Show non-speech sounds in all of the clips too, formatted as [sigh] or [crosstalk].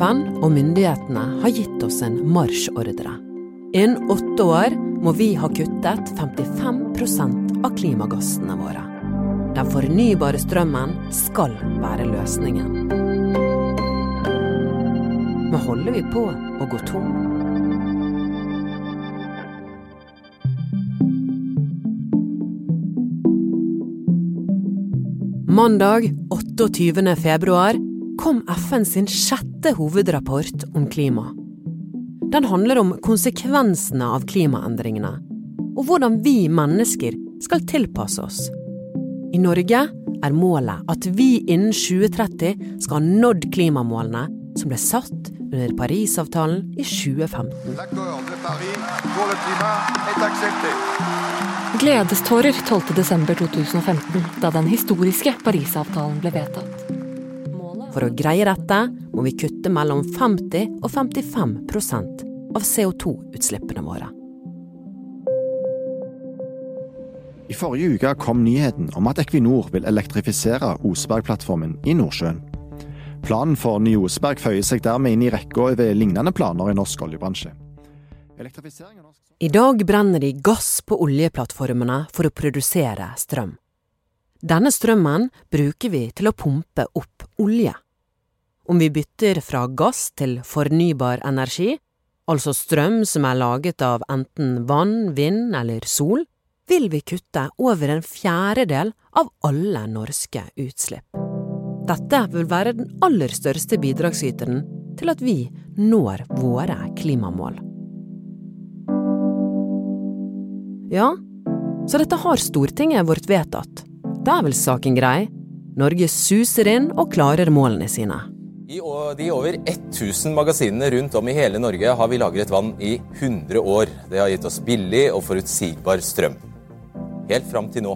FN og myndighetene har gitt oss en marsjordre. Innen åtte år må vi ha kuttet 55% av klimagassene våre. Den fornybare strømmen skal være løsningen. Men holder vi på å gå tom? Mandag 28. februar kom FN sin sjette hovedrapport om klima. Den handler om konsekvensene av klimaendringene, og hvordan vi mennesker skal tilpasse oss. I Norge er målet at vi innen 2030 skal ha nådd klimamålene som ble satt under Parisavtalen i 2015. Gledestårer 12.12.2015, da den historiske Parisavtalen ble vedtatt. For å greie dette må vi kutte mellom 50 og 55% av CO2-utslippene våre. I forrige uke kom nyheten om at Equinor vil elektrifisere Osberg-plattformen i Nordsjøen. Planen for Nye Osberg føyer seg dermed inn i rekka over lignende planer i norsk oljebransje. I dag brenner de gass på oljeplattformene for å produsere strøm. Denne strømmen bruker vi til å pumpe opp olje. Om vi bytter fra gass til fornybar energi, altså strøm som er laget av enten vann, vind eller sol, vil vi kutte over en fjerdedel av alle norske utslipp. Dette vil være den aller største bidragsyteren til at vi når våre klimamål. Ja, så dette har Stortinget vårt vedtatt. Da er vel saken grei? Norge suser inn og klarer målene sine. I de over 1000 magasinene rundt om i hele Norge har vi lagret vann i 100 år. Det har gitt oss billig og forutsigbar strøm. Helt fram til nå.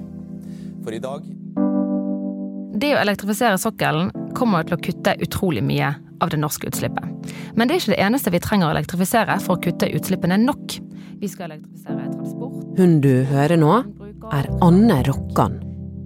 For i dag Det å elektrifisere sokkelen kommer til å kutte utrolig mye av det norske utslippet. Men det er ikke det eneste vi trenger å elektrifisere for å kutte utslippene nok. Vi skal elektrifisere transport Hun du hører nå, er Anne Rokkan.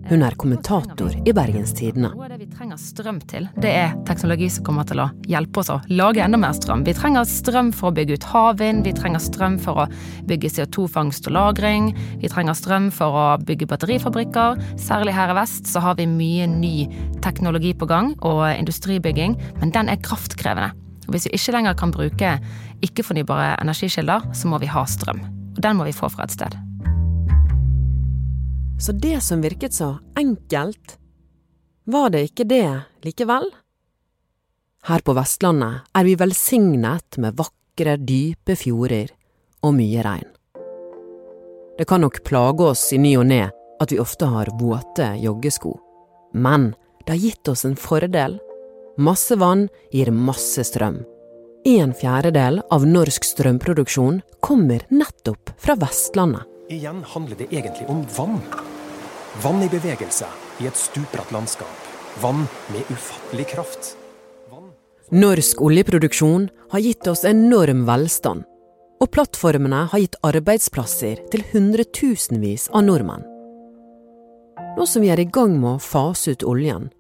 Hun er kommentator i Bergens Tidende. Noe av det vi trenger strøm til, det er teknologi som kommer til å hjelpe oss å lage enda mer strøm. Vi trenger strøm for å bygge ut havvind, vi trenger strøm for å bygge CO2-fangst og -lagring, vi trenger strøm for å bygge batterifabrikker. Særlig her i vest så har vi mye ny teknologi på gang og industribygging, men den er kraftkrevende. Og hvis vi ikke lenger kan bruke ikke-fornybare energikilder, så må vi ha strøm. Og den må vi få fra et sted. Så det som virket så enkelt, var det ikke det likevel? Her på Vestlandet er vi velsignet med vakre, dype fjorder og mye regn. Det kan nok plage oss i ny og ne at vi ofte har våte joggesko, men det har gitt oss en fordel. Masse vann gir masse strøm. En fjerdedel av norsk strømproduksjon kommer nettopp fra Vestlandet. Igjen handler det egentlig om vann. Vann i bevegelse i et stupbratt landskap. Vann med ufattelig kraft. Vann Norsk oljeproduksjon har gitt oss enorm velstand, og plattformene har gitt arbeidsplasser til hundretusenvis av nordmenn. Nå som vi er i gang med å fase ut oljen,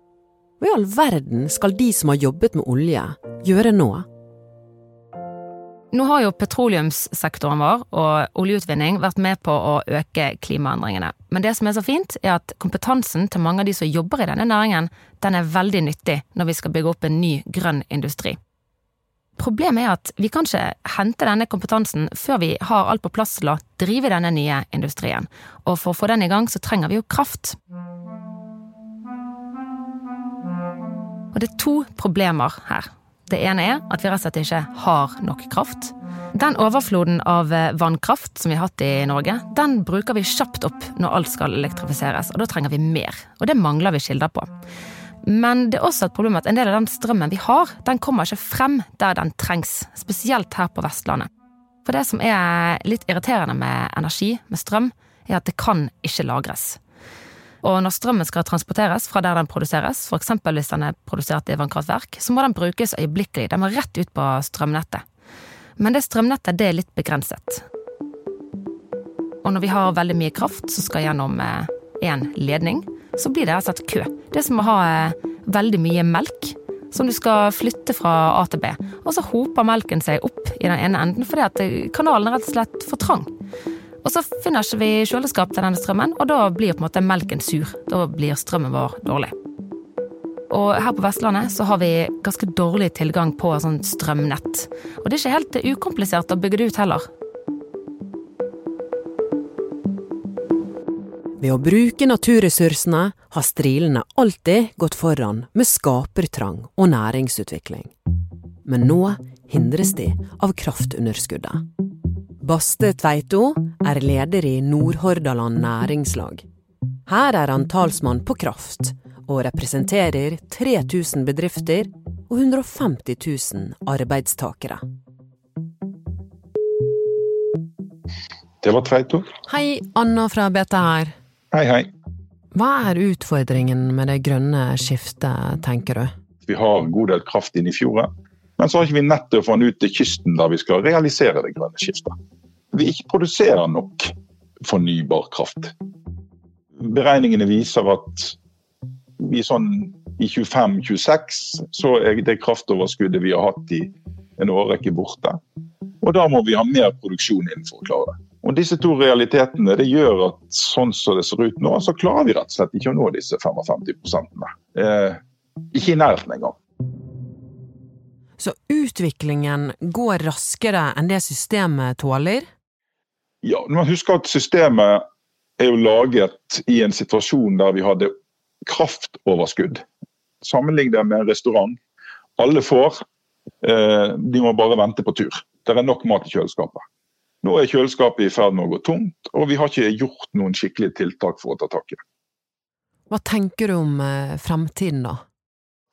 hva i all verden skal de som har jobbet med olje, gjøre nå? Nå har jo petroleumssektoren vår og oljeutvinning vært med på å øke klimaendringene. Men det som er så fint, er at kompetansen til mange av de som jobber i denne næringen, den er veldig nyttig når vi skal bygge opp en ny grønn industri. Problemet er at vi kan ikke hente denne kompetansen før vi har alt på plass til å drive denne nye industrien. Og for å få den i gang, så trenger vi jo kraft. Og det er to problemer her. Det ene er at vi rett og slett ikke har nok kraft. Den overfloden av eh, vannkraft som vi har hatt i Norge, den bruker vi kjapt opp når alt skal elektrifiseres, og da trenger vi mer. Og det mangler vi kilder på. Men det er også et problem at en del av den strømmen vi har, den kommer ikke frem der den trengs. Spesielt her på Vestlandet. For det som er litt irriterende med energi, med strøm, er at det kan ikke lagres. Og når strømmen skal transporteres fra der den produseres, f.eks. hvis den er produsert i vannkraftverk, så må den brukes øyeblikkelig. Den må rett ut på strømnettet. Men det strømnettet det er litt begrenset. Og når vi har veldig mye kraft som skal gjennom én ledning, så blir det rett og kø. Det er som å ha eh, veldig mye melk som du skal flytte fra A til B. Og så hoper melken seg opp i den ene enden fordi at kanalen er rett og slett for trang. Og så finner ikke vi kjøleskap til denne strømmen, og da blir på en måte melken sur. Da blir strømmen vår dårlig. Og her på Vestlandet så har vi ganske dårlig tilgang på sånn strømnett. Og det er ikke helt ukomplisert å bygge det ut heller. Ved å bruke naturressursene har strilene alltid gått foran med skapertrang og næringsutvikling. Men nå hindres de av kraftunderskuddet. Baste Tveito er leder i Nordhordaland næringslag. Her er han talsmann på kraft, og representerer 3000 bedrifter og 150 000 arbeidstakere. Det var Tveito. Hei, Anna fra BT her. Hei, hei. Hva er utfordringen med det grønne skiftet, tenker du? Vi har en god del kraft inn i fjorden, men så har ikke vi nettet å få den ut til kysten der vi skal realisere det grønne skiftet vi ikke produserer nok fornybar kraft. Beregningene viser at vi sånn i 25-26 så er det kraftoverskuddet vi har hatt i en årrekke borte. Og da må vi ha mer produksjon inn for å klare det. Og Disse to realitetene det gjør at sånn som det ser ut nå, så klarer vi rett og slett ikke å nå disse 55 eh, Ikke i nærheten engang. Så utviklingen går raskere enn det systemet tåler? Ja, man husker at systemet er jo laget i en situasjon der vi hadde kraftoverskudd. Sammenlign det med en restaurant. Alle får, eh, de må bare vente på tur. Det er nok mat i kjøleskapet. Nå er kjøleskapet i ferd med å gå tomt, og vi har ikke gjort noen skikkelige tiltak for å ta tak i det. Hva tenker du om eh, fremtiden, da?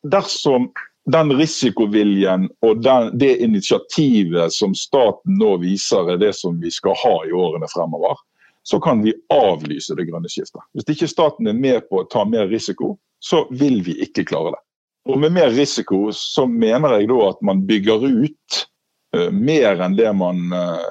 Dersom den risikoviljen og den, det initiativet som staten nå viser er det som vi skal ha i årene fremover, så kan vi avlyse det grønne skiftet. Hvis ikke staten er med på å ta mer risiko, så vil vi ikke klare det. Og med mer risiko så mener jeg da at man bygger ut uh, mer enn det man uh,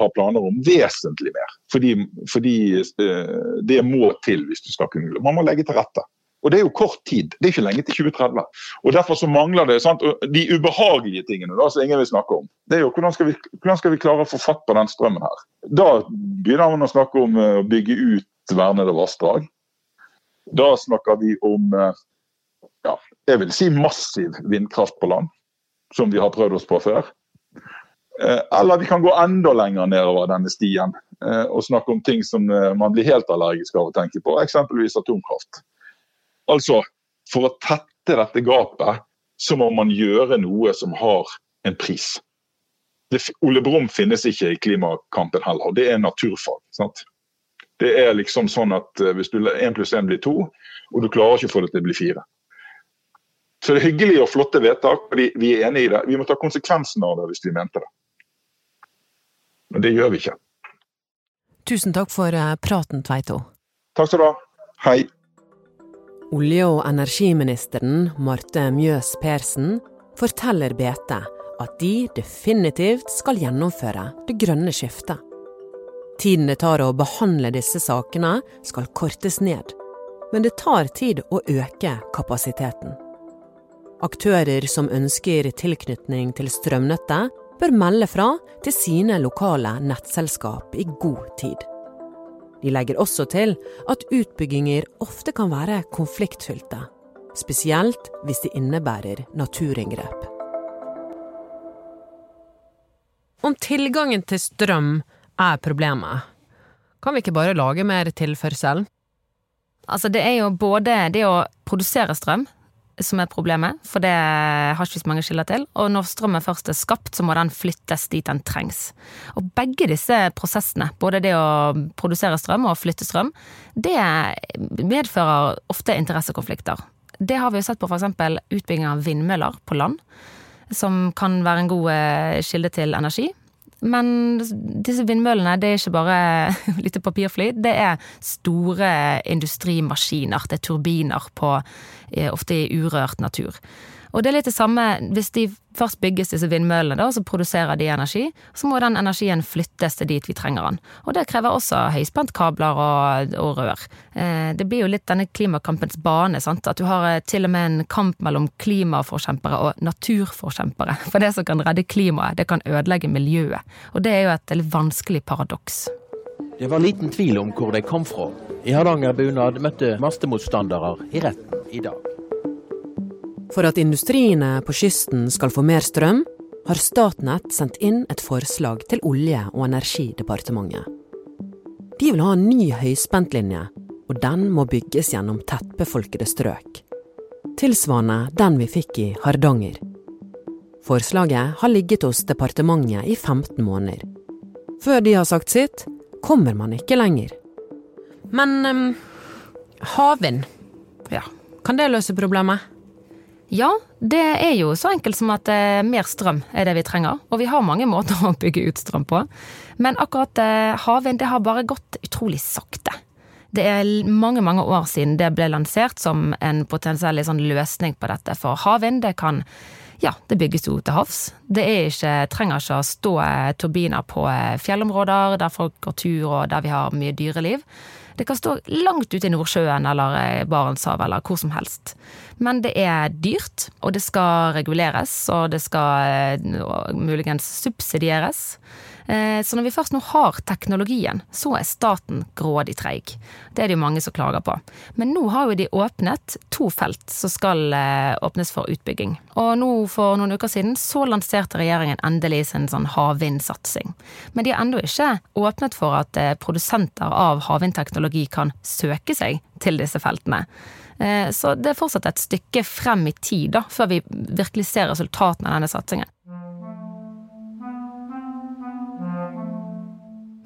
har planer om. Vesentlig mer. Fordi, fordi uh, det må til hvis du skal kunne Man må legge til rette. Og det er jo kort tid. Det er ikke lenge til 2030. Og Derfor så mangler det sant? de ubehagelige tingene da, som ingen vil snakke om. Det er jo hvordan skal, vi, hvordan skal vi klare å få fatt på den strømmen her. Da begynner man å snakke om eh, å bygge ut vernede vassdrag. Da snakker vi om eh, ja, jeg vil si massiv vindkraft på land, som vi har prøvd oss på før. Eh, eller vi kan gå enda lenger nedover denne stien og snakke om ting som man blir helt allergisk av å tenke på, eksempelvis atomkraft. Altså, for å tette dette gapet, så må man gjøre noe som har en pris. Det, Ole Brumm finnes ikke i klimakampen heller, det er naturfag. Sant? Det er liksom sånn at eh, hvis du én pluss én blir to, og du klarer ikke å få det til å bli fire. Så det er hyggelig og flotte vedtak, fordi vi er enig i det. Vi må ta konsekvensen av det hvis vi mente det. Men det gjør vi ikke. Tusen takk for eh, praten, Tveito. Takk skal du ha. Hei. Olje- og energiministeren Marte Mjøs Persen forteller BT at de definitivt skal gjennomføre det grønne skiftet. Tiden det tar å behandle disse sakene skal kortes ned, men det tar tid å øke kapasiteten. Aktører som ønsker tilknytning til strømnettet, bør melde fra til sine lokale nettselskap i god tid. De legger også til at utbygginger ofte kan være konfliktfylte, spesielt hvis de innebærer naturinngrep. Om tilgangen til strøm er problemet, kan vi ikke bare lage mer tilførsel? Altså, det er jo både det å produsere strøm, som er problemet, for det har ikke så mange kilder til. Og når strømmen først er skapt, så må den flyttes dit den trengs. Og begge disse prosessene, både det å produsere strøm og flytte strøm, det medfører ofte interessekonflikter. Det har vi jo sett på f.eks. utbygging av vindmøller på land, som kan være en god eh, kilde til energi. Men disse vindmøllene det er ikke bare [laughs] lite papirfly. Det er store industrimaskiner. Det er turbiner på eh, ofte i urørt natur. Og det er litt det samme hvis de først bygges disse vindmøllene, da, så produserer de energi. Så må den energien flyttes til dit vi trenger den. Og det krever også høyspentkabler og, og rør. Eh, det blir jo litt denne klimakampens bane, sant. At du har eh, til og med en kamp mellom klimaforkjempere og naturforkjempere. [laughs] For det som kan redde klimaet, det kan ødelegge miljøet. Og det er jo et litt vanskelig paradoks. Det var liten tvil om hvor de kom fra. I Hardangerbunad møtte mastemotstandere i retten i dag. For at industriene på kysten skal få mer strøm, har Statnett sendt inn et forslag til Olje- og energidepartementet. De vil ha en ny høyspentlinje, og den må bygges gjennom tettbefolkede strøk. Tilsvarende den vi fikk i Hardanger. Forslaget har ligget hos departementet i 15 måneder. Før de har sagt sitt, kommer man ikke lenger. Men um, havvind, ja, kan det løse problemet? Ja, det er jo så enkelt som at eh, mer strøm er det vi trenger. Og vi har mange måter [laughs] å bygge ut strøm på. Men akkurat eh, havvind det har bare gått utrolig sakte. Det er mange mange år siden det ble lansert som en potensiell sånn løsning på dette. For havvind det kan ja, det bygges jo til havs. Det ikke, trenger ikke å stå eh, turbiner på fjellområder der folk går tur og der vi har mye dyreliv. Det kan stå langt ute i Nordsjøen eller eh, Barentshavet eller hvor som helst. Men det er dyrt, og det skal reguleres, og det skal eh, muligens subsidieres. Eh, så når vi først nå har teknologien, så er staten grådig treig. Det er det jo mange som klager på. Men nå har jo de åpnet to felt som skal eh, åpnes for utbygging. Og nå for noen uker siden så lanserte regjeringen endelig sin sånn havvindsatsing. Men de har ennå ikke åpnet for at eh, produsenter av havvindteknologi kan søke seg til disse feltene. Så det er fortsatt et stykke frem i tid da, før vi virkelig ser resultatene av denne satsingen.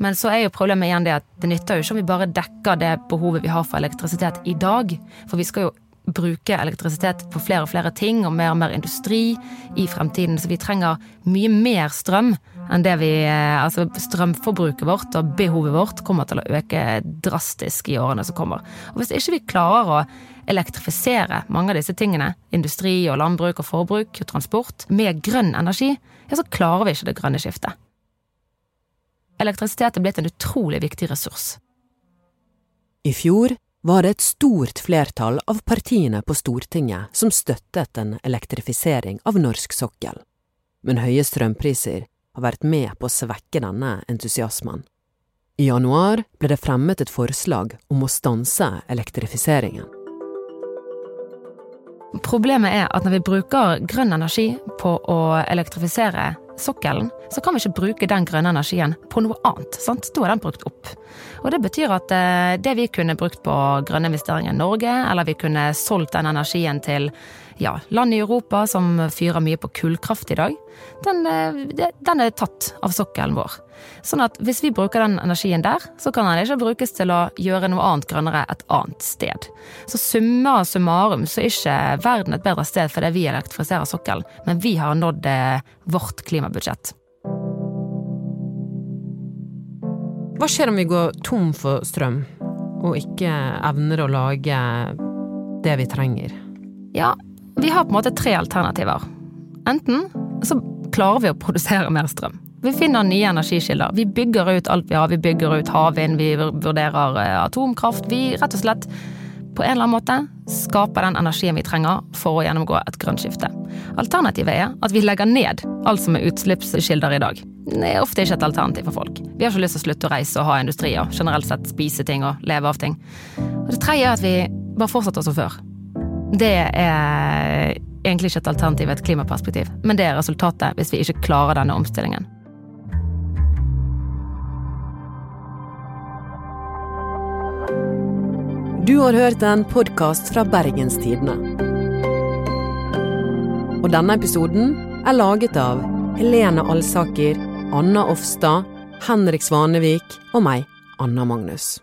Men så er jo problemet igjen det at det nytter jo ikke om vi bare dekker det behovet vi har for elektrisitet i dag. For vi skal jo bruke elektrisitet på flere og flere ting og mer og mer industri i fremtiden. Så vi trenger mye mer strøm enn det vi eh, Altså strømforbruket vårt og behovet vårt kommer til å øke drastisk i årene som kommer. Og hvis ikke vi klarer å elektrifisere mange av disse tingene, industri og landbruk og forbruk og transport, med grønn energi, ja, så klarer vi ikke det grønne skiftet elektrisitet er blitt en utrolig viktig ressurs. I fjor var det et stort flertall av partiene på Stortinget som støttet en elektrifisering av norsk sokkel, men høye strømpriser har vært med på å svekke denne entusiasmen. I januar ble det fremmet et forslag om å stanse elektrifiseringen. Problemet er at når vi bruker grønn energi på å elektrifisere sokkelen, så kan vi ikke bruke den grønne energien på noe annet. Sant? Da er den brukt opp. Og Det betyr at eh, det vi kunne brukt på grønne investeringer i Norge, eller vi kunne solgt den energien til ja, land i Europa som fyrer mye på kullkraft i dag, den, eh, den, er tatt av sokkelen vår. Sånn at hvis vi bruker den energien der, så kan den ikke brukes til å gjøre noe annet grønnere et annet sted. Så summa summarum så er ikke verden et bedre sted fordi vi elektrifiserer sokkelen, men vi har nådd eh, vårt klimabudsjett. Hva skjer om vi går tom for strøm, og ikke evner å lage det vi trenger? Ja, vi har på en måte tre alternativer. Enten så klarer vi å produsere mer strøm. Vi finner nye energikilder. Vi bygger ut alt vi har. Vi bygger ut havvind, vi vurderer eh, atomkraft. Vi rett og slett på en eller annen måte skaper den energien vi trenger for å gjennomgå et grønt skifte. Alternativet er at vi legger ned alt som er utslippskilder i dag. Det er ofte ikke et alternativ for folk. Vi har ikke lyst til å slutte å reise og ha industri og generelt sett spise ting og leve av ting. Og det tredje er at vi bare fortsetter som før. Det er egentlig ikke et alternativ i et klimaperspektiv, men det er resultatet hvis vi ikke klarer denne omstillingen. Du har hørt en podkast fra Bergenstidene. Og denne episoden er laget av Helene Alsaker, Anna Offstad, Henrik Svanevik og meg, Anna Magnus.